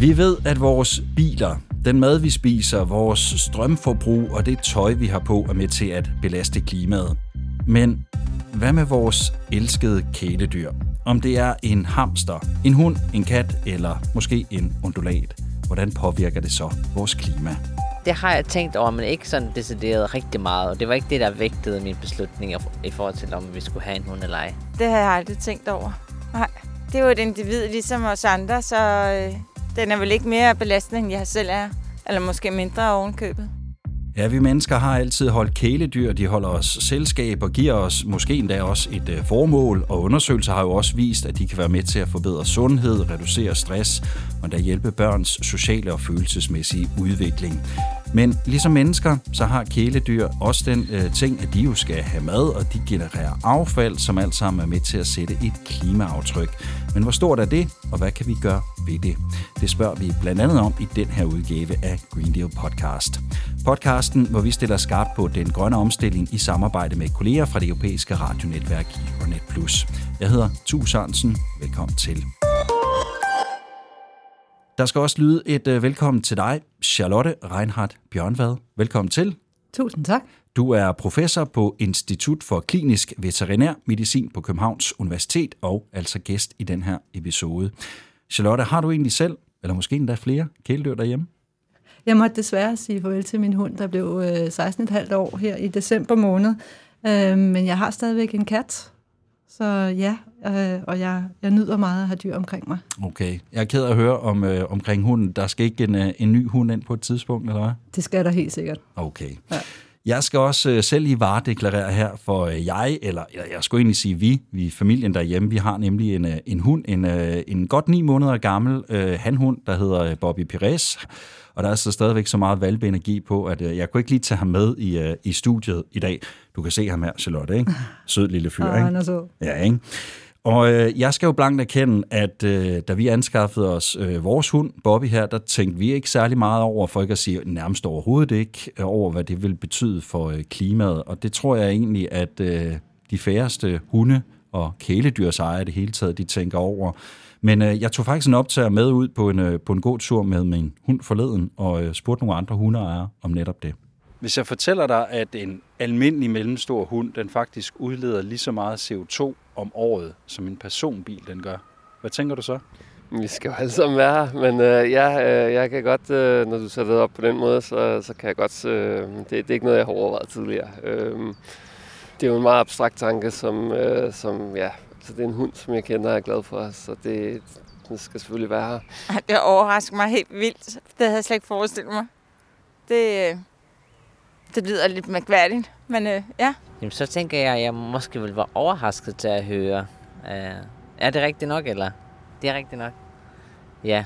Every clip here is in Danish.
Vi ved, at vores biler, den mad, vi spiser, vores strømforbrug og det tøj, vi har på, er med til at belaste klimaet. Men hvad med vores elskede kæledyr? Om det er en hamster, en hund, en kat eller måske en undulat. Hvordan påvirker det så vores klima? Det har jeg tænkt over, men ikke sådan decideret rigtig meget. Og det var ikke det, der vægtede min beslutning i forhold til, om vi skulle have en hund eller ej. Det har jeg aldrig tænkt over. Nej. Det er jo et individ ligesom os andre, så øh, den er vel ikke mere belastende, end jeg selv er. Eller måske mindre ovenkøbet. Ja, vi mennesker har altid holdt kæledyr. De holder os selskab og giver os måske endda også et øh, formål. Og undersøgelser har jo også vist, at de kan være med til at forbedre sundhed, reducere stress og endda hjælpe børns sociale og følelsesmæssige udvikling. Men ligesom mennesker, så har kæledyr også den øh, ting, at de jo skal have mad, og de genererer affald, som alt sammen er med til at sætte et klimaaftryk. Men hvor stort er det, og hvad kan vi gøre ved det? Det spørger vi blandt andet om i den her udgave af Green Deal Podcast. Podcasten, hvor vi stiller skarpt på den grønne omstilling i samarbejde med kolleger fra det europæiske radionetværk Euronet Plus. Jeg hedder Tu Sørensen. Velkommen til. Der skal også lyde et uh, velkommen til dig, Charlotte Reinhardt Bjørnvad. Velkommen til. Tusind tak. Du er professor på Institut for Klinisk Veterinær Medicin på Københavns Universitet og altså gæst i den her episode. Charlotte, har du egentlig selv, eller måske endda flere, kæledyr derhjemme? Jeg måtte desværre sige farvel til min hund, der blev 16,5 år her i december måned. Øh, men jeg har stadigvæk en kat, så ja, øh, og jeg, jeg nyder meget at have dyr omkring mig. Okay. Jeg er ked af at høre om, øh, omkring hunden. Der skal ikke en, øh, en ny hund ind på et tidspunkt, eller hvad? Det skal der helt sikkert. Okay. Ja. Jeg skal også øh, selv i varedeklarere her, for øh, jeg, eller jeg, jeg skulle egentlig sige vi, vi familien derhjemme, vi har nemlig en, øh, en hund, en, øh, en godt ni måneder gammel øh, hanhund, der hedder Bobby Pires. Og der er så stadigvæk så meget valgbeenergi på, at øh, jeg kunne ikke lige tage ham med i, øh, i studiet i dag. Du kan se ham her, Charlotte, ikke? Sød lille fyr, ikke? Ja, han er så. Ja, ikke? Og øh, jeg skal jo blankt erkende, at øh, da vi anskaffede os øh, vores hund, Bobby her, der tænkte vi ikke særlig meget over, for ikke at sige nærmest overhovedet ikke, øh, over hvad det vil betyde for øh, klimaet. Og det tror jeg egentlig, at øh, de færreste hunde og kæledyrsejere i det hele taget, de tænker over. Men øh, jeg tog faktisk en optager med ud på en, øh, på en god tur med min hund forleden, og øh, spurgte nogle andre hundeejere om netop det. Hvis jeg fortæller dig, at en almindelig mellemstor hund, den faktisk udleder lige så meget CO2 om året, som en personbil den gør, hvad tænker du så? Vi skal jo alle sammen være her, men øh, ja, øh, jeg kan godt, øh, når du sætter det op på den måde, så, så kan jeg godt, øh, det, det er ikke noget, jeg har overvejet tidligere. Øh, det er jo en meget abstrakt tanke, som, øh, som ja, så det er en hund, som jeg kender og er glad for, så det, det skal selvfølgelig være her. Det overrasker mig helt vildt. Det havde jeg slet ikke forestillet mig. Det, øh, det lyder lidt mærkværdigt, men øh, ja. Jamen, så tænker jeg, at jeg måske vil være overrasket til at høre. Uh, er det rigtigt nok, eller? Det er rigtigt nok. Ja.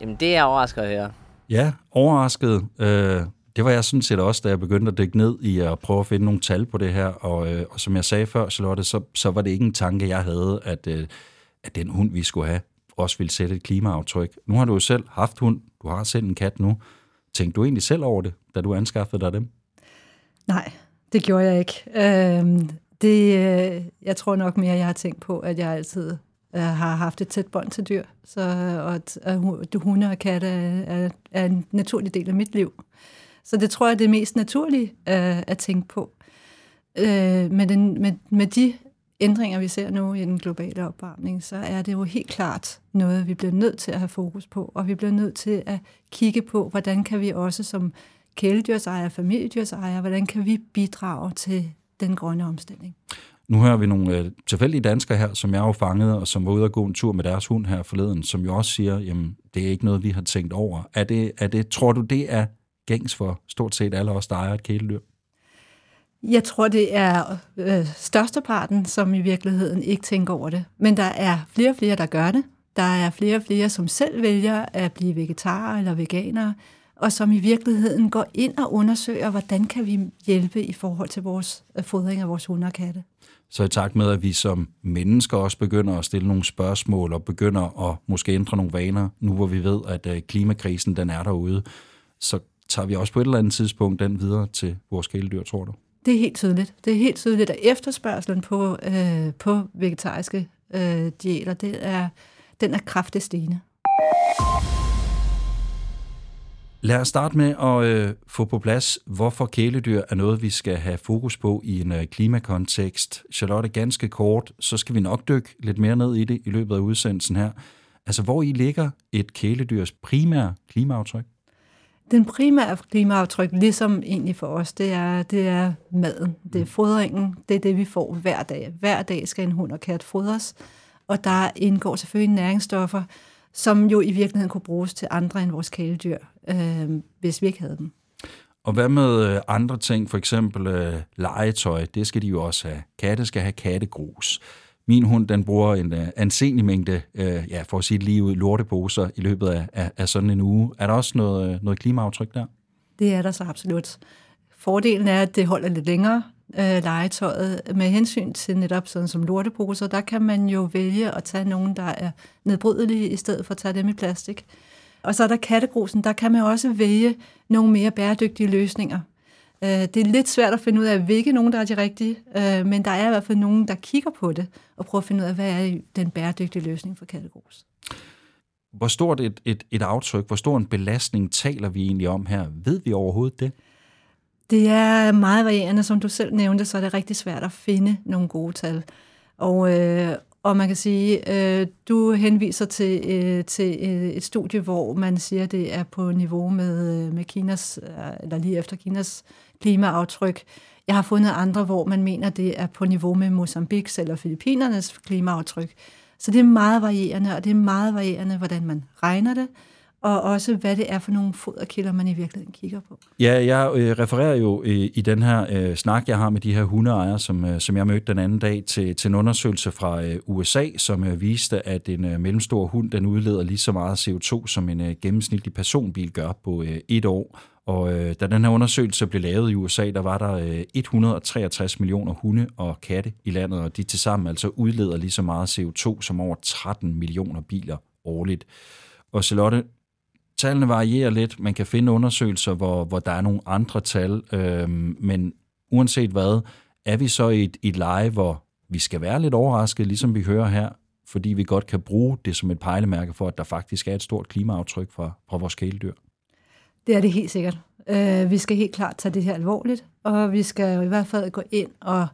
Jamen, det er jeg overrasket at høre. Ja, overrasket. Øh, det var jeg sådan set også, da jeg begyndte at dykke ned i at prøve at finde nogle tal på det her. Og, øh, og som jeg sagde før, Charlotte, så, så var det ikke en tanke, jeg havde, at, øh, at den hund, vi skulle have, også ville sætte et klimaaftryk. Nu har du jo selv haft hund. Du har selv en kat nu. Tænkte du egentlig selv over det, da du anskaffede dig dem? Nej, det gjorde jeg ikke. Øh, det, øh, jeg tror nok mere, jeg har tænkt på, at jeg altid øh, har haft et tæt bånd til dyr. Så, øh, og øh, at, hunde og katte er, er, er en naturlig del af mit liv. Så det tror jeg er det mest naturlige øh, at tænke på. Øh, med, den, med, med de ændringer, vi ser nu i den globale opvarmning, så er det jo helt klart noget, vi bliver nødt til at have fokus på, og vi bliver nødt til at kigge på, hvordan kan vi også som kæledyrsejere, familiedyrsejere, hvordan kan vi bidrage til den grønne omstilling. Nu hører vi nogle øh, tilfældige danskere her, som jeg har fanget, og som var ude og gå en tur med deres hund her forleden, som jo også siger, jamen, det er ikke noget, vi har tænkt over. Er det, er det, tror du, det er gængs for stort set alle os, der ejer et kæledyr? Jeg tror, det er øh, størsteparten, som i virkeligheden ikke tænker over det. Men der er flere og flere, der gør det. Der er flere og flere, som selv vælger at blive vegetarer eller veganere, og som i virkeligheden går ind og undersøger, hvordan kan vi hjælpe i forhold til vores øh, fodring af vores hunde og katte. Så i takt med, at vi som mennesker også begynder at stille nogle spørgsmål og begynder at måske ændre nogle vaner, nu hvor vi ved, at øh, klimakrisen den er derude, så tager vi også på et eller andet tidspunkt den videre til vores kæledyr, tror du? Det er helt tydeligt. Det er helt tydeligt, at efterspørgselen på, øh, på vegetariske øh, diæter, det er, den er kraftigt stigende. Lad os starte med at øh, få på plads, hvorfor kæledyr er noget, vi skal have fokus på i en øh, klimakontekst. Charlotte, ganske kort, så skal vi nok dykke lidt mere ned i det i løbet af udsendelsen her. Altså, hvor i ligger et kæledyrs primære klimaaftryk? Den primære klimaaftryk, ligesom egentlig for os, det er, det er maden, det er fodringen, det er det, vi får hver dag. Hver dag skal en hund og kat fodres, og der indgår selvfølgelig næringsstoffer, som jo i virkeligheden kunne bruges til andre end vores kæledyr, øh, hvis vi ikke havde dem. Og hvad med øh, andre ting, for eksempel øh, legetøj, det skal de jo også have. Katte skal have kattegrus. Min hund, den bruger en øh, uh, ansenlig mængde, uh, ja, for at sige lige ud, lorteposer i løbet af, af, af sådan en uge. Er der også noget, øh, noget klimaaftryk der? Det er der så absolut. Fordelen er, at det holder lidt længere, øh, legetøjet. Med hensyn til netop sådan som lorteposer, der kan man jo vælge at tage nogen, der er nedbrydelige, i stedet for at tage dem i plastik. Og så er der kattegrusen, der kan man også vælge nogle mere bæredygtige løsninger. Øh, det er lidt svært at finde ud af, hvilke nogen, der er de rigtige, øh, men der er i hvert fald nogen, der kigger på det og prøver at finde ud af, hvad er den bæredygtige løsning for kattegrus. Hvor stort et, et, et aftryk, hvor stor en belastning taler vi egentlig om her? Ved vi overhovedet det? Det er meget varierende. Som du selv nævnte, så er det rigtig svært at finde nogle gode tal. Og, øh, og man kan sige, øh, du henviser til, øh, til øh, et studie, hvor man siger, at det er på niveau med, øh, med Kinas, øh, eller lige efter Kinas klimaaftryk. Jeg har fundet andre, hvor man mener, det er på niveau med Mozambiks eller Filippinernes klimaaftryk. Så det er meget varierende, og det er meget varierende, hvordan man regner det, og også hvad det er for nogle foderkilder, man i virkeligheden kigger på. Ja, jeg øh, refererer jo øh, i den her øh, snak, jeg har med de her hundeejere, som, øh, som jeg mødte den anden dag, til, til en undersøgelse fra øh, USA, som øh, viste, at en øh, mellemstor hund, den udleder lige så meget CO2, som en øh, gennemsnitlig personbil gør på øh, et år. Og øh, da den her undersøgelse blev lavet i USA, der var der øh, 163 millioner hunde og katte i landet, og de tilsammen altså udleder lige så meget CO2 som over 13 millioner biler årligt. Og Charlotte, tallene varierer lidt. Man kan finde undersøgelser, hvor, hvor der er nogle andre tal, øh, men uanset hvad, er vi så i et, et leje, hvor vi skal være lidt overrasket, ligesom vi hører her, fordi vi godt kan bruge det som et pejlemærke for, at der faktisk er et stort klimaaftryk fra, fra vores kæledyr. Det er det helt sikkert. Øh, vi skal helt klart tage det her alvorligt, og vi skal i hvert fald gå ind og,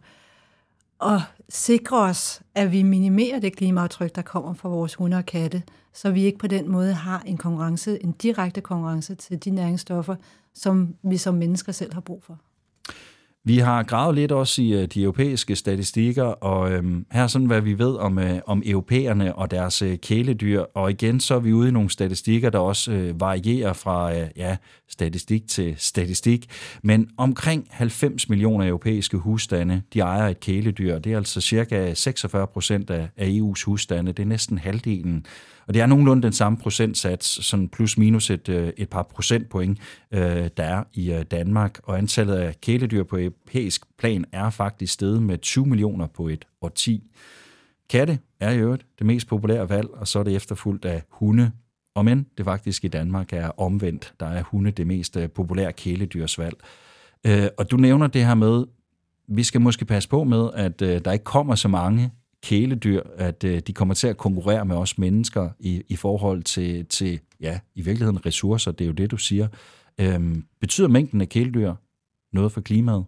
at sikre os, at vi minimerer det klimaaftryk, der kommer fra vores hunde og katte, så vi ikke på den måde har en konkurrence, en direkte konkurrence til de næringsstoffer, som vi som mennesker selv har brug for. Vi har gravet lidt også i øh, de europæiske statistikker, og øhm, her er sådan, hvad vi ved om, øh, om europæerne og deres øh, kæledyr. Og igen, så er vi ude i nogle statistikker, der også øh, varierer fra øh, ja, statistik til statistik. Men omkring 90 millioner europæiske husstande, de ejer et kæledyr. Det er altså cirka 46 procent af, af EU's husstande. Det er næsten halvdelen. Og det er nogenlunde den samme procentsats, sådan plus minus et, øh, et par procentpoint, øh, der er i øh, Danmark. Og antallet af kæledyr på europæisk plan er faktisk steget med 20 millioner på et årti. Katte er i øvrigt det mest populære valg, og så er det efterfulgt af hunde. Og men det faktisk i Danmark er omvendt. Der er hunde det mest øh, populære kæledyrsvalg. Øh, og du nævner det her med, vi skal måske passe på med, at øh, der ikke kommer så mange kæledyr, at de kommer til at konkurrere med os mennesker i, i forhold til, til, ja, i virkeligheden ressourcer, det er jo det, du siger. Øhm, betyder mængden af kæledyr noget for klimaet?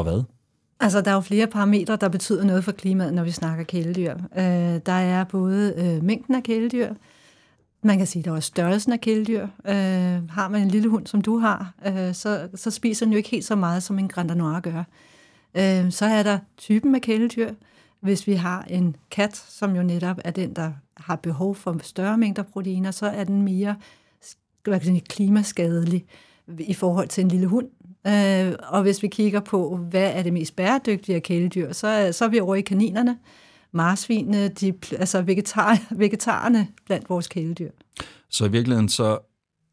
Og hvad? Altså, der er jo flere parametre, der betyder noget for klimaet, når vi snakker kæledyr. Øh, der er både øh, mængden af kæledyr, man kan sige, der er størrelsen af kæledyr. Øh, har man en lille hund, som du har, øh, så, så spiser den jo ikke helt så meget, som en Grand Noir gør. Øh, så er der typen af kæledyr. Hvis vi har en kat, som jo netop er den, der har behov for større mængder proteiner, så er den mere hvad kan sige, klimaskadelig i forhold til en lille hund. Øh, og hvis vi kigger på, hvad er det mest bæredygtige af kæledyr, så så er vi over i kaninerne, marsvinene, de, altså vegetar, vegetarerne blandt vores kæledyr. Så i virkeligheden så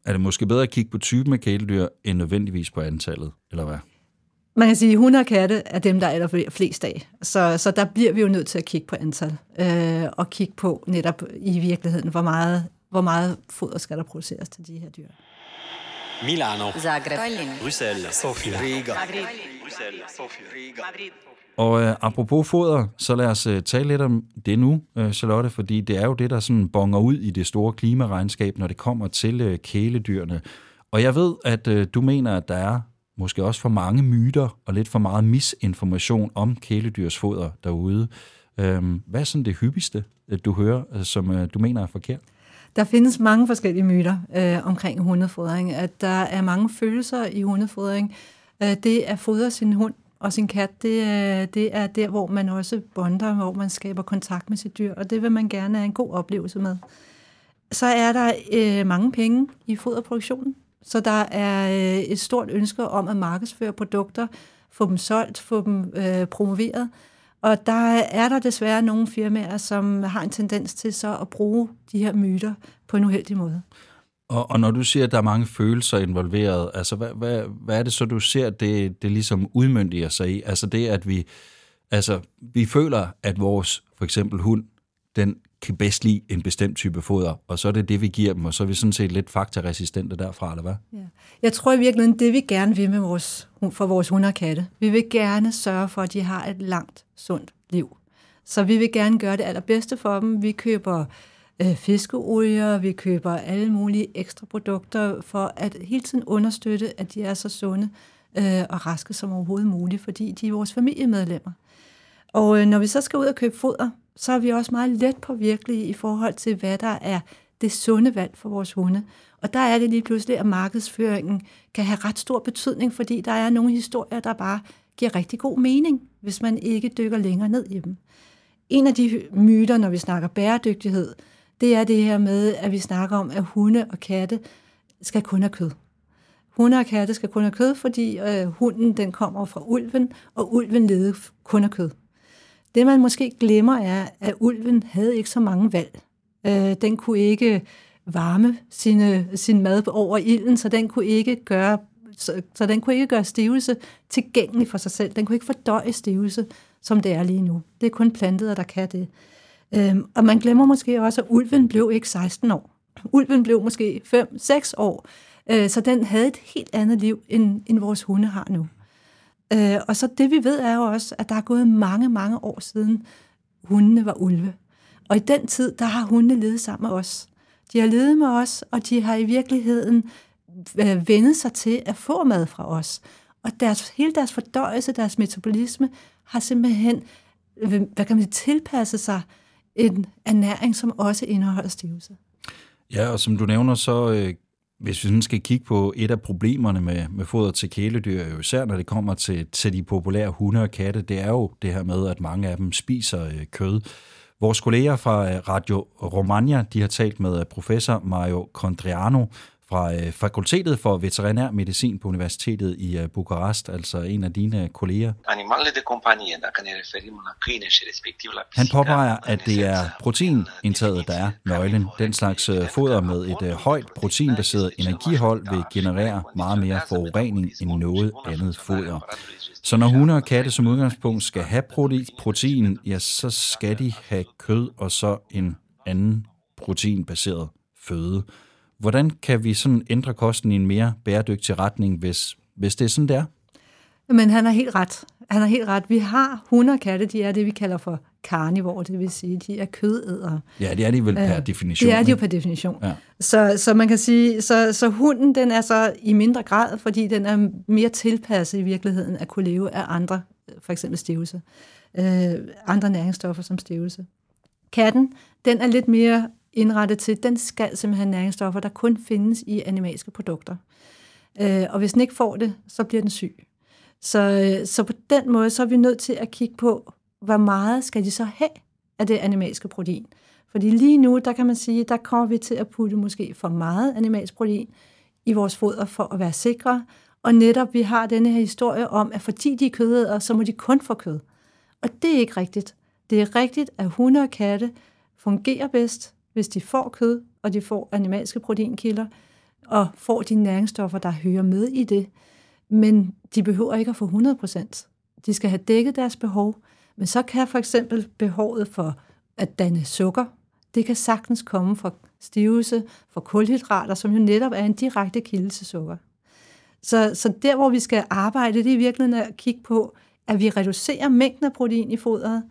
er det måske bedre at kigge på typen af kæledyr, end nødvendigvis på antallet, eller hvad? Man kan sige, at hunde og katte er dem, der er flest af. Så, så der bliver vi jo nødt til at kigge på antal. Øh, og kigge på netop i virkeligheden, hvor meget, hvor meget foder skal der produceres til de her dyr. Milano, Zagreb, Tallinn, Bruxelles, Sofia, Riga, Madrid, Bruxelles, Sofia, Riga, Madrid. Og øh, apropos foder, så lad os øh, tale lidt om det nu, øh, Charlotte, fordi det er jo det, der sådan bonger ud i det store klimaregnskab, når det kommer til øh, kæledyrene. Og jeg ved, at øh, du mener, at der er måske også for mange myter og lidt for meget misinformation om kæledyrsfoder derude. Øh, hvad er sådan det hyppigste, øh, du hører, øh, som øh, du mener er forkert? Der findes mange forskellige myter øh, omkring hundefodring. At der er mange følelser i hundefodring. Øh, det at fodre sin hund og sin kat, det øh, det er der, hvor man også bonder, hvor man skaber kontakt med sit dyr, og det vil man gerne have en god oplevelse med. Så er der øh, mange penge i foderproduktionen, så der er øh, et stort ønske om at markedsføre produkter, få dem solgt, få dem øh, promoveret, og der er der desværre nogle firmaer, som har en tendens til så at bruge de her myter på en uheldig måde. Og, og når du siger, at der er mange følelser involveret, altså hvad, hvad, hvad er det så, du ser, det, det ligesom udmyndiger sig i? Altså det, at vi, altså, vi føler, at vores for eksempel hund, den kan bedst lide en bestemt type foder, og så er det det, vi giver dem, og så er vi sådan set lidt faktaresistente derfra, eller hvad? Ja. Jeg tror i virkeligheden, det vi gerne vil med vores, for vores hunde og katte, vi vil gerne sørge for, at de har et langt, sundt liv. Så vi vil gerne gøre det allerbedste for dem. Vi køber øh, fiskeolier, vi køber alle mulige ekstra produkter for at hele tiden understøtte, at de er så sunde øh, og raske som overhovedet muligt, fordi de er vores familiemedlemmer. Og øh, når vi så skal ud og købe foder, så er vi også meget let på virkelige i forhold til, hvad der er det sunde valg for vores hunde. Og der er det lige pludselig, at markedsføringen kan have ret stor betydning, fordi der er nogle historier, der bare giver rigtig god mening, hvis man ikke dykker længere ned i dem. En af de myter, når vi snakker bæredygtighed, det er det her med, at vi snakker om, at hunde og katte skal kun have kød. Hunde og katte skal kun have kød, fordi øh, hunden den kommer fra ulven, og ulven leder kun af kød. Det man måske glemmer er, at ulven havde ikke så mange valg. Øh, den kunne ikke varme sine, sin mad over ilden, så den kunne ikke gøre så, så den kunne ikke gøre stivelse tilgængelig for sig selv. Den kunne ikke fordøje stivelse, som det er lige nu. Det er kun planteder, der kan det. Øhm, og man glemmer måske også, at ulven blev ikke 16 år. Ulven blev måske 5-6 år. Øh, så den havde et helt andet liv, end, end vores hunde har nu. Øh, og så det vi ved er jo også, at der er gået mange, mange år siden hundene var ulve. Og i den tid, der har hundene levet sammen med os. De har levet med os, og de har i virkeligheden øh, vendet sig til at få mad fra os. Og deres, hele deres fordøjelse, deres metabolisme, har simpelthen øh, hvad kan man sige, tilpasset sig en ernæring, som også indeholder stivelse. Ja, og som du nævner, så øh, hvis vi sådan skal kigge på et af problemerne med, med foder til kæledyr, især når det kommer til, til de populære hunde og katte, det er jo det her med, at mange af dem spiser øh, kød. Vores kolleger fra øh, Radio Romagna, de har talt med øh, professor Mario Condriano, fra øh, Fakultetet for Veterinær Medicin på Universitetet i øh, Bukarest, altså en af dine kolleger. De compagnie, dacă ne referim la câine și respectiv la Han påpeger, at det er proteinindtaget, der er nøglen. Den slags øh, foder med et højt proteinbaseret energihold vil generere meget mere forurening end noget andet foder. Så når hunde og katte som udgangspunkt skal have protein, ja, så skal de have kød og så en anden proteinbaseret føde. Hvordan kan vi sådan ændre kosten i en mere bæredygtig retning, hvis, hvis det er sådan, det er? Men han har helt ret. Han har helt ret. Vi har hunde og katte, de er det, vi kalder for karnivore, det vil sige, de er kødædere. Ja, det er de vel per øh, definition. Det er de jo per definition. Ja. Så, så man kan sige, så, så hunden, den er så i mindre grad, fordi den er mere tilpasset i virkeligheden at kunne leve af andre, for eksempel stivelse. Øh, andre næringsstoffer som stivelse. Katten, den er lidt mere indrettet til, den skal simpelthen have næringsstoffer, der kun findes i animalske produkter. Øh, og hvis den ikke får det, så bliver den syg. Så, øh, så på den måde, så er vi nødt til at kigge på, hvor meget skal de så have af det animalske protein. Fordi lige nu, der kan man sige, der kommer vi til at putte måske for meget animalsk protein i vores foder for at være sikre. Og netop vi har denne her historie om, at fordi de er kødædere, så må de kun få kød. Og det er ikke rigtigt. Det er rigtigt, at hunde og katte fungerer bedst, hvis de får kød, og de får animalske proteinkilder, og får de næringsstoffer, der hører med i det. Men de behøver ikke at få 100%. De skal have dækket deres behov, men så kan for eksempel behovet for at danne sukker, det kan sagtens komme fra stivelse, fra kulhydrater, som jo netop er en direkte kilde til sukker. Så, så der, hvor vi skal arbejde, det er i virkeligheden at kigge på, at vi reducerer mængden af protein i fodret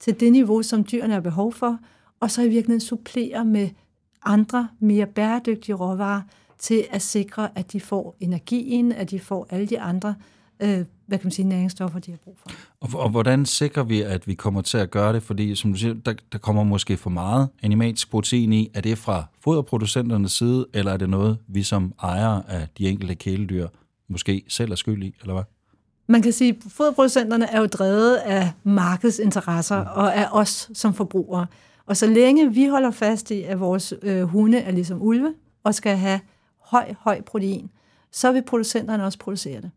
til det niveau, som dyrene har behov for, og så i virkeligheden supplerer med andre, mere bæredygtige råvarer til at sikre, at de får energien, at de får alle de andre øh, hvad kan man sige, næringsstoffer, de har brug for. Og, og hvordan sikrer vi, at vi kommer til at gøre det? Fordi, som du siger, der, der kommer måske for meget animalsk protein i. Er det fra foderproducenternes side, eller er det noget, vi som ejere af de enkelte kæledyr måske selv er skyld i, eller hvad? Man kan sige, at foderproducenterne er jo drevet af markedsinteresser mm. og af os som forbrugere. Og så længe vi holder fast i, at vores øh, hunde er ligesom ulve og skal have høj, høj protein, så vil producenterne også producere det.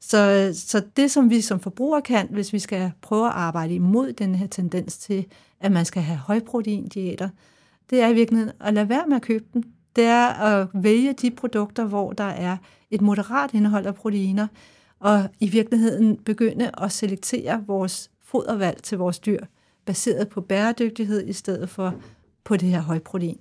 Så, så det, som vi som forbrugere kan, hvis vi skal prøve at arbejde imod den her tendens til, at man skal have højprotein-diæter, det er i virkeligheden at lade være med at købe dem. Det er at vælge de produkter, hvor der er et moderat indhold af proteiner, og i virkeligheden begynde at selektere vores fodervalg til vores dyr, baseret på bæredygtighed i stedet for på det her højprotein.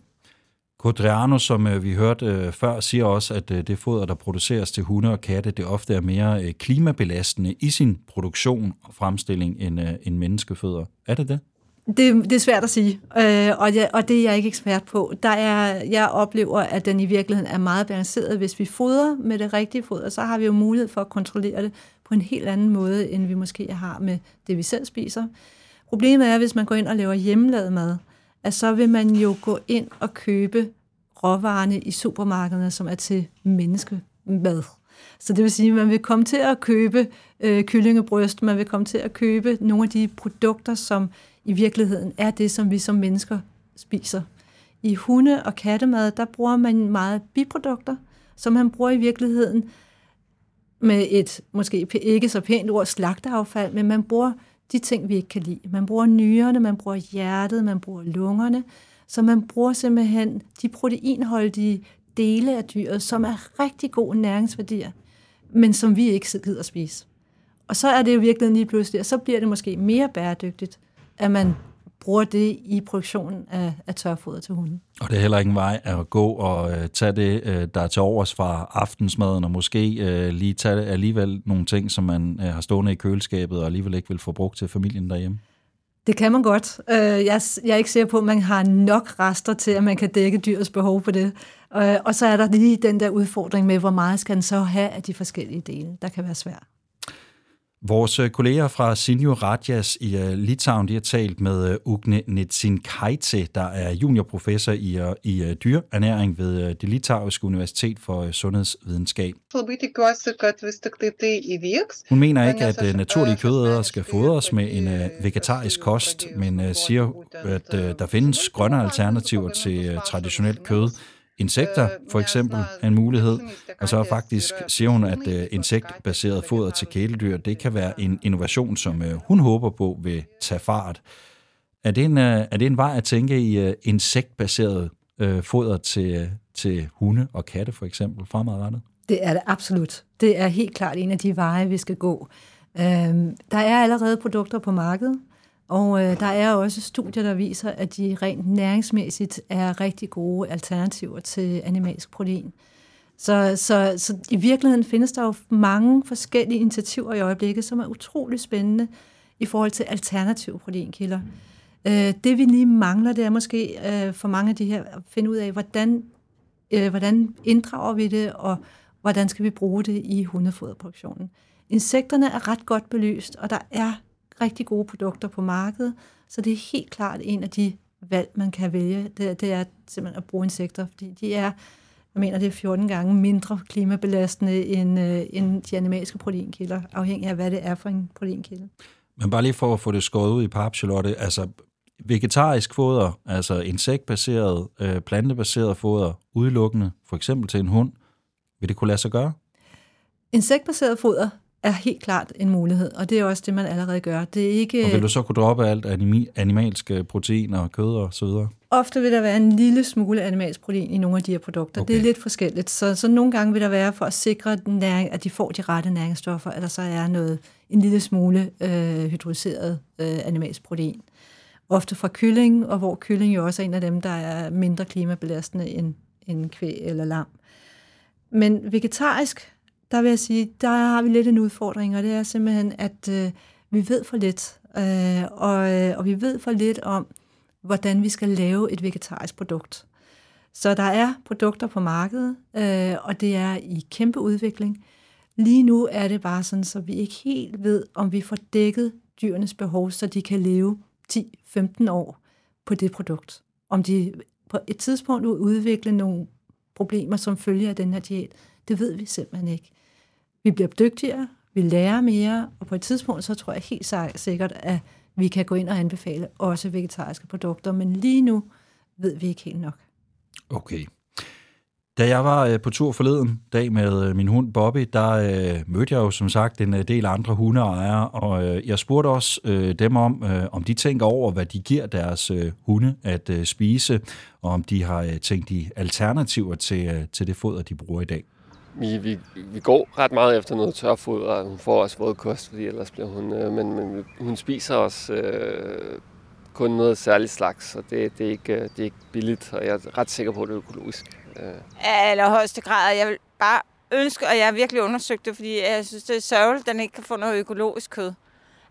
Codriano, som øh, vi hørte øh, før, siger også, at øh, det foder, der produceres til hunde og katte, det ofte er mere klimabelastende i sin produktion og fremstilling end, end menneskefødder. Er det det? Det, det er svært at sige, øh, og, jeg, og det er jeg ikke ekspert på. Der er, jeg oplever, at den i virkeligheden er meget balanceret. Hvis vi fodrer med det rigtige foder, så har vi jo mulighed for at kontrollere det på en helt anden måde, end vi måske har med det, vi selv spiser. Problemet er, hvis man går ind og laver hjemmelavet mad, at så vil man jo gå ind og købe råvarerne i supermarkederne, som er til menneskemad. Så det vil sige, at man vil komme til at købe øh, kyllingebryst, man vil komme til at købe nogle af de produkter, som i virkeligheden er det, som vi som mennesker spiser. I hunde- og kattemad, der bruger man meget biprodukter, som man bruger i virkeligheden med et måske ikke så pænt ord, slagteaffald, men man bruger de ting, vi ikke kan lide. Man bruger nyrerne, man bruger hjertet, man bruger lungerne, så man bruger simpelthen de proteinholdige dele af dyret, som er rigtig gode næringsværdier, men som vi ikke gider at spise. Og så er det jo virkelig lige pludselig, og så bliver det måske mere bæredygtigt, at man bruger det i produktionen af, af tørfoder til hunden. Og det er heller ingen vej at gå og øh, tage det, øh, der er til overs fra aftensmaden, og måske øh, lige tage alligevel nogle ting, som man øh, har stående i køleskabet, og alligevel ikke vil få brugt til familien derhjemme. Det kan man godt. Øh, jeg, jeg er ikke sikker på, at man har nok rester til, at man kan dække dyrets behov på det. Øh, og så er der lige den der udfordring med, hvor meget skal den så have af de forskellige dele, der kan være svært. Vores øh, kolleger fra Sinjo Radjas i uh, Litauen, de har talt med uh, Ugne Netsinkaite, der er juniorprofessor i, i dyrernæring ved det Litauiske Universitet for Sundhedsvidenskab. Hun mener ikke, at naturlige kødæder skal fodres med en vegetarisk kost, men siger, at uh, der findes grønne alternativer til traditionelt kød, Insekter for eksempel er en mulighed, og så faktisk siger hun, at uh, insektbaseret foder til kæledyr, det kan være en innovation, som uh, hun håber på vil tage fart. Er det en, er det en vej at tænke i insektbaseret foder til, til hunde og katte for eksempel fremadrettet? Det er det absolut. Det er helt klart en af de veje, vi skal gå. Øhm, der er allerede produkter på markedet, og øh, der er også studier, der viser, at de rent næringsmæssigt er rigtig gode alternativer til animalsk protein. Så, så, så i virkeligheden findes der jo mange forskellige initiativer i øjeblikket, som er utrolig spændende i forhold til alternative proteinkilder. Øh, det vi lige mangler, det er måske øh, for mange af de her at finde ud af, hvordan, øh, hvordan inddrager vi det, og hvordan skal vi bruge det i hundefoderproduktionen. Insekterne er ret godt belyst, og der er rigtig gode produkter på markedet, så det er helt klart en af de valg, man kan vælge. Det, det er simpelthen at bruge insekter, fordi de er, jeg mener, det er 14 gange mindre klimabelastende end, øh, end de animalske proteinkilder, afhængig af, hvad det er for en proteinkilde. Men bare lige for at få det skåret ud i pap, Charlotte, altså vegetarisk foder, altså insektbaseret, øh, plantebaseret foder, udelukkende, for eksempel til en hund, vil det kunne lade sig gøre? Insektbaseret foder er helt klart en mulighed, og det er også det, man allerede gør. Det er ikke... Og vil du så kunne droppe alt animalske proteiner, kød og så videre? Ofte vil der være en lille smule animalsk protein i nogle af de her produkter. Okay. Det er lidt forskelligt. Så, så nogle gange vil der være for at sikre, næring, at de får de rette næringsstoffer, at der så er noget, en lille smule øh, hydrolyseret øh, animalsk protein. Ofte fra kylling, og hvor kylling jo også er en af dem, der er mindre klimabelastende end, end kvæg eller lam. Men vegetarisk der vil jeg sige, der har vi lidt en udfordring, og det er simpelthen, at øh, vi ved for lidt, øh, og, øh, og vi ved for lidt om, hvordan vi skal lave et vegetarisk produkt. Så der er produkter på markedet, øh, og det er i kæmpe udvikling. Lige nu er det bare sådan, så vi ikke helt ved, om vi får dækket dyrenes behov, så de kan leve 10-15 år på det produkt. Om de på et tidspunkt vil udvikle nogle problemer som følge af den her diæt, det ved vi simpelthen ikke. Vi bliver dygtigere, vi lærer mere, og på et tidspunkt, så tror jeg helt sikkert, at vi kan gå ind og anbefale også vegetariske produkter, men lige nu ved vi ikke helt nok. Okay. Da jeg var øh, på tur forleden dag med øh, min hund Bobby, der øh, mødte jeg jo som sagt en øh, del andre hundeejere, og øh, jeg spurgte også øh, dem om, øh, om de tænker over, hvad de giver deres øh, hunde at øh, spise, og om de har øh, tænkt i alternativer til, øh, til det foder, de bruger i dag. Vi, vi, vi går ret meget efter noget tørfoder, og hun får også vådkost, fordi ellers bliver hun... Øh, men, men hun spiser også øh, kun noget særligt slags, og det, det, er ikke, øh, det er ikke billigt, og jeg er ret sikker på, at det er økologisk. Øh. Allerhøjeste grad. Jeg vil bare ønske, og jeg har virkelig undersøgt det, fordi jeg synes, det er sørgeligt, at den ikke kan få noget økologisk kød.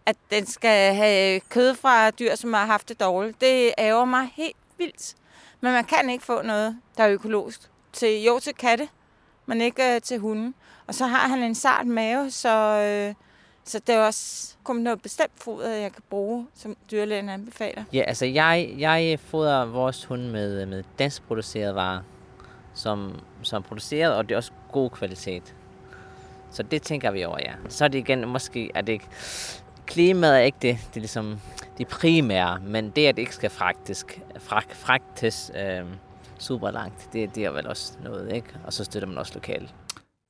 At den skal have kød fra dyr, som har haft det dårligt. Det ærger mig helt vildt. Men man kan ikke få noget, der er økologisk. Til, jo, til katte, men ikke øh, til hunden. Og så har han en sart mave, så, øh, så det er også kun noget bestemt foder, jeg kan bruge, som dyrlægen anbefaler. Ja, altså jeg, jeg fodrer vores hund med, øh, med danskproducerede varer som, som er produceret, og det er også god kvalitet. Så det tænker vi over, ja. Så er det igen, måske er det ikke, klimaet er ikke det, det er ligesom det primære, men det, at det ikke skal fragtes, frag, fragtes øh, super langt, det, det er vel også noget, ikke? Og så støtter man også lokalt.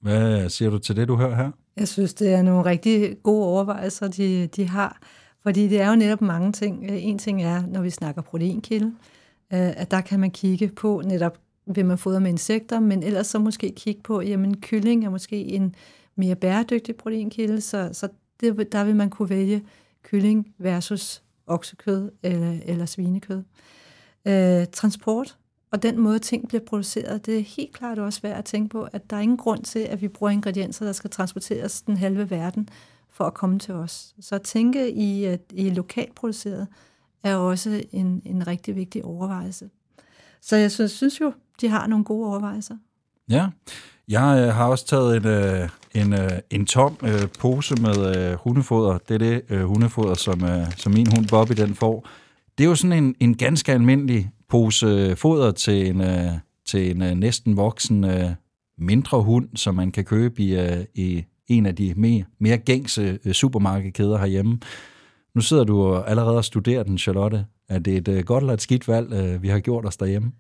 Hvad siger du til det, du hører her? Jeg synes, det er nogle rigtig gode overvejelser, de, de har. Fordi det er jo netop mange ting. En ting er, når vi snakker proteinkilde, øh, at der kan man kigge på netop vil man fodre med insekter, men ellers så måske kigge på, jamen kylling er måske en mere bæredygtig proteinkilde, så, så det, der vil man kunne vælge kylling versus oksekød eller, eller svinekød. Øh, transport og den måde ting bliver produceret, det er helt klart også værd at tænke på, at der er ingen grund til, at vi bruger ingredienser, der skal transporteres den halve verden for at komme til os. Så at tænke i, at i lokalt produceret er også en, en rigtig vigtig overvejelse. Så jeg synes, synes jo, de har nogle gode overvejelser. Ja, jeg øh, har også taget en, øh, en, øh, en tom øh, pose med øh, hundefoder. Det er det øh, hundefoder, som, øh, som min hund Bobby den får. Det er jo sådan en, en ganske almindelig pose foder til en, øh, til en øh, næsten voksen øh, mindre hund, som man kan købe i, øh, i en af de mere, mere gængse øh, supermarkedkæder herhjemme. Nu sidder du allerede og studerer den, Charlotte. Er det et øh, godt eller et skidt valg, øh, vi har gjort os derhjemme?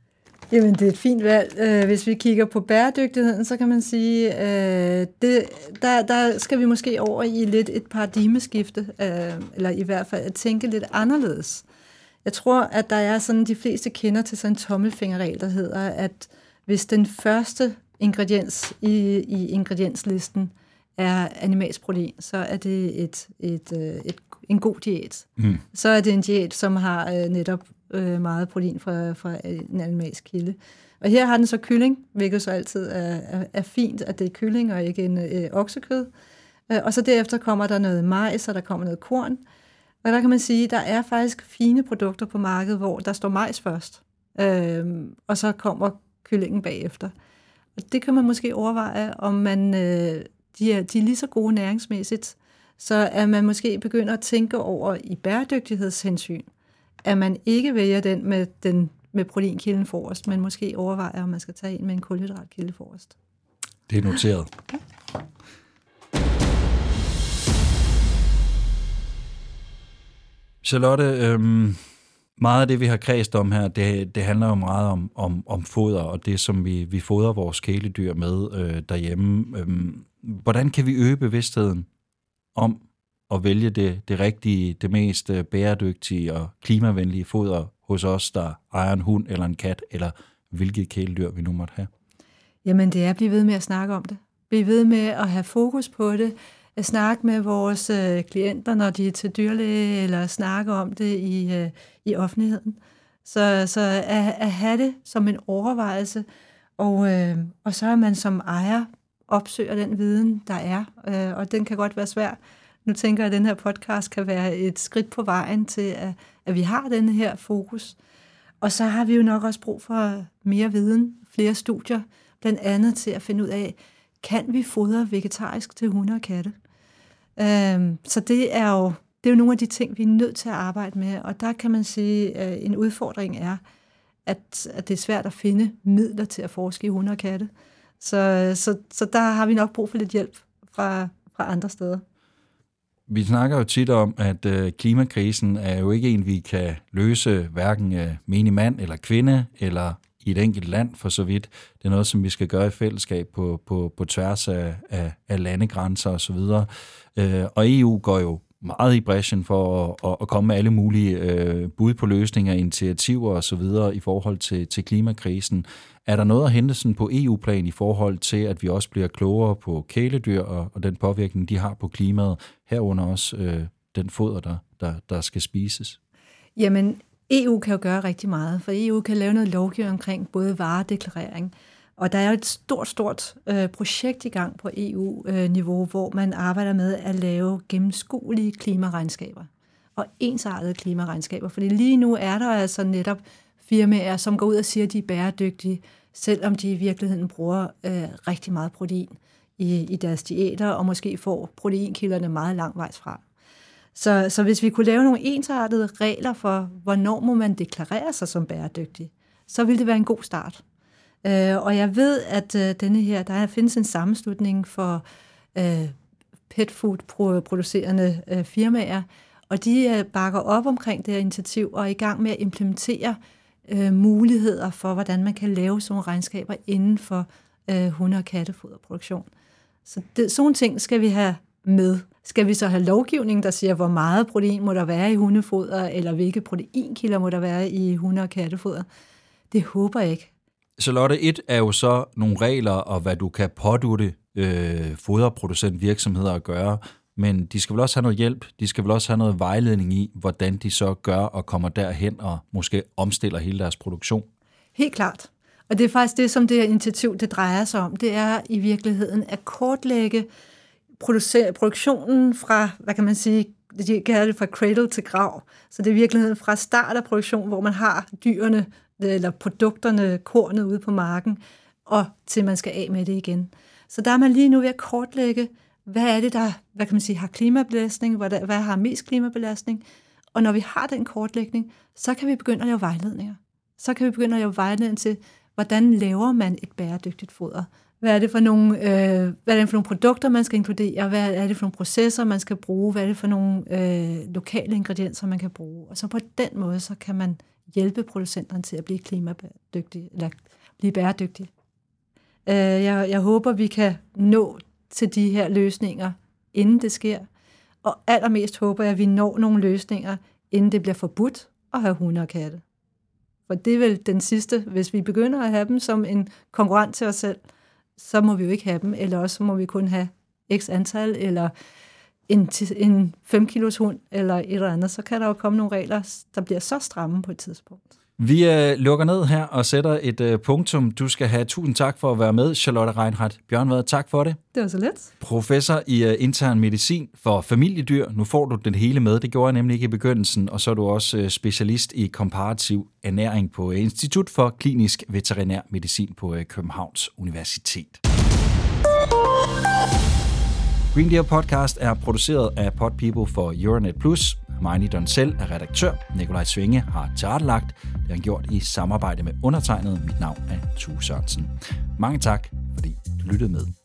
Jamen, det er et fint valg. Øh, hvis vi kigger på bæredygtigheden, så kan man sige, øh, det, der, der skal vi måske over i lidt et paradigmeskifte, øh, eller i hvert fald at tænke lidt anderledes. Jeg tror, at der er sådan, de fleste kender til sådan en tommelfingerregel, der hedder, at hvis den første ingrediens i, i ingredienslisten er animalsk protein, så er det et, et, et, en god diæt. Mm. Så er det en diæt, som har netop øh, meget protein fra, fra en animalsk kilde. Og her har den så kylling, hvilket så altid er, er, er fint, at det er kylling og ikke en øh, oksekød. Øh, og så derefter kommer der noget majs, og der kommer noget korn. Og der kan man sige, at der er faktisk fine produkter på markedet, hvor der står majs først, øh, og så kommer kyllingen bagefter. Og det kan man måske overveje, om man, øh, de, er, de er lige så gode næringsmæssigt, så at man måske begynder at tænke over i bæredygtighedshensyn, at man ikke vælger den med, den med proteinkilden forrest, men måske overvejer, om man skal tage en med en kulhydratkilde forrest. Det er noteret. Ja. Charlotte, øhm, meget af det, vi har kredst om her, det, det handler jo meget om, om, om foder, og det, som vi, vi fodrer vores kæledyr med øh, derhjemme. Øhm, hvordan kan vi øge bevidstheden om, at vælge det, det rigtige, det mest øh, bæredygtige og klimavenlige foder hos os, der ejer en hund eller en kat, eller hvilket kæledyr vi nu måtte have? Jamen, det er at blive ved med at snakke om det. Blive ved med at have fokus på det. At snakke med vores øh, klienter, når de er til dyrlæge, eller snakke om det i, øh, i offentligheden. Så, så at, at have det som en overvejelse, og, øh, og så er man som ejer opsøger den viden, der er, øh, og den kan godt være svær. Nu tænker jeg, at den her podcast kan være et skridt på vejen til, at, at vi har den her fokus. Og så har vi jo nok også brug for mere viden, flere studier, blandt andet til at finde ud af, kan vi fodre vegetarisk til hunde og katte? Øhm, så det er jo det er jo nogle af de ting, vi er nødt til at arbejde med, og der kan man sige, at en udfordring er, at, at det er svært at finde midler til at forske i hunde og katte. Så, så, så der har vi nok brug for lidt hjælp fra, fra andre steder. Vi snakker jo tit om, at øh, klimakrisen er jo ikke en, vi kan løse hverken øh, menig mand eller kvinde, eller i et enkelt land for så vidt. Det er noget, som vi skal gøre i fællesskab på, på, på tværs af, af, af landegrænser osv. Øh, og EU går jo meget i bræschen for at, at komme med alle mulige øh, bud på løsninger, initiativer osv. i forhold til, til klimakrisen. Er der noget at hente sådan på EU-plan i forhold til, at vi også bliver klogere på kæledyr og, og den påvirkning, de har på klimaet, herunder også øh, den foder, der, der, der skal spises? Jamen, EU kan jo gøre rigtig meget, for EU kan lave noget lovgivning omkring både varedeklarering, og der er jo et stort, stort øh, projekt i gang på EU-niveau, øh, hvor man arbejder med at lave gennemskuelige klimaregnskaber og ensartede klimaregnskaber. Fordi lige nu er der altså netop firmaer, som går ud og siger, at de er bæredygtige, selvom de i virkeligheden bruger øh, rigtig meget protein i, i deres diæter, og måske får proteinkilderne meget langvejs fra. Så, så hvis vi kunne lave nogle ensartede regler for, hvornår må man deklarere sig som bæredygtig, så ville det være en god start. Øh, og jeg ved, at øh, denne her, der findes en sammenslutning for øh, pet food producerende øh, firmaer, og de øh, bakker op omkring det her initiativ og er i gang med at implementere øh, muligheder for, hvordan man kan lave sådan nogle regnskaber inden for øh, hunde- og kattefoderproduktion. Så det, sådan ting skal vi have med. Skal vi så have lovgivning, der siger, hvor meget protein må der være i hundefoder, eller hvilke proteinkilder må der være i hunde- og kattefoder? Det håber jeg ikke. Charlotte, et er jo så nogle regler, og hvad du kan pådutte øh, foderproducent virksomheder at gøre, men de skal vel også have noget hjælp, de skal vel også have noget vejledning i, hvordan de så gør og kommer derhen og måske omstiller hele deres produktion. Helt klart. Og det er faktisk det, som det her initiativ det drejer sig om. Det er i virkeligheden at kortlægge produktionen fra, hvad kan man sige, de kalder det fra cradle til grav. Så det er i virkeligheden fra start af produktion, hvor man har dyrene øh, eller produkterne, kornet ude på marken, og til man skal af med det igen. Så der er man lige nu ved at kortlægge, hvad er det, der hvad kan man sige, har klimabelastning, hvad, der, hvad har mest klimabelastning, og når vi har den kortlægning, så kan vi begynde at lave vejledninger. Så kan vi begynde at lave vejledning til, hvordan laver man et bæredygtigt foder? Hvad er det for nogle, øh, hvad er det for nogle produkter, man skal inkludere? Hvad er det for nogle processer, man skal bruge? Hvad er det for nogle øh, lokale ingredienser, man kan bruge? Og så på den måde, så kan man hjælpe producenterne til at blive klimabæredygtige, eller blive bæredygtige. Øh, jeg, jeg håber, vi kan nå til de her løsninger, inden det sker. Og allermest håber jeg, at vi når nogle løsninger, inden det bliver forbudt at have hunde og katte. For det er vel den sidste, hvis vi begynder at have dem som en konkurrent til os selv, så må vi jo ikke have dem, eller også må vi kun have x antal, eller en, en 5 kilos hund eller et eller andet, så kan der jo komme nogle regler, der bliver så stramme på et tidspunkt. Vi øh, lukker ned her og sætter et øh, punktum. Du skal have tusind tak for at være med, Charlotte Reinhardt Bjørnvad. Tak for det. Det var så let. Professor i øh, intern medicin for familiedyr. Nu får du den hele med. Det gjorde jeg nemlig ikke i begyndelsen. Og så er du også øh, specialist i komparativ ernæring på øh, Institut for Klinisk Veterinær Medicin på øh, Københavns Universitet. Green Deal Podcast er produceret af Pod People for Euronet Plus. Marnie Donsel er redaktør. Nikolaj Svinge har tilrettelagt. Det har han gjort i samarbejde med undertegnet. Mit navn er Tue Sørensen. Mange tak, fordi du lyttede med.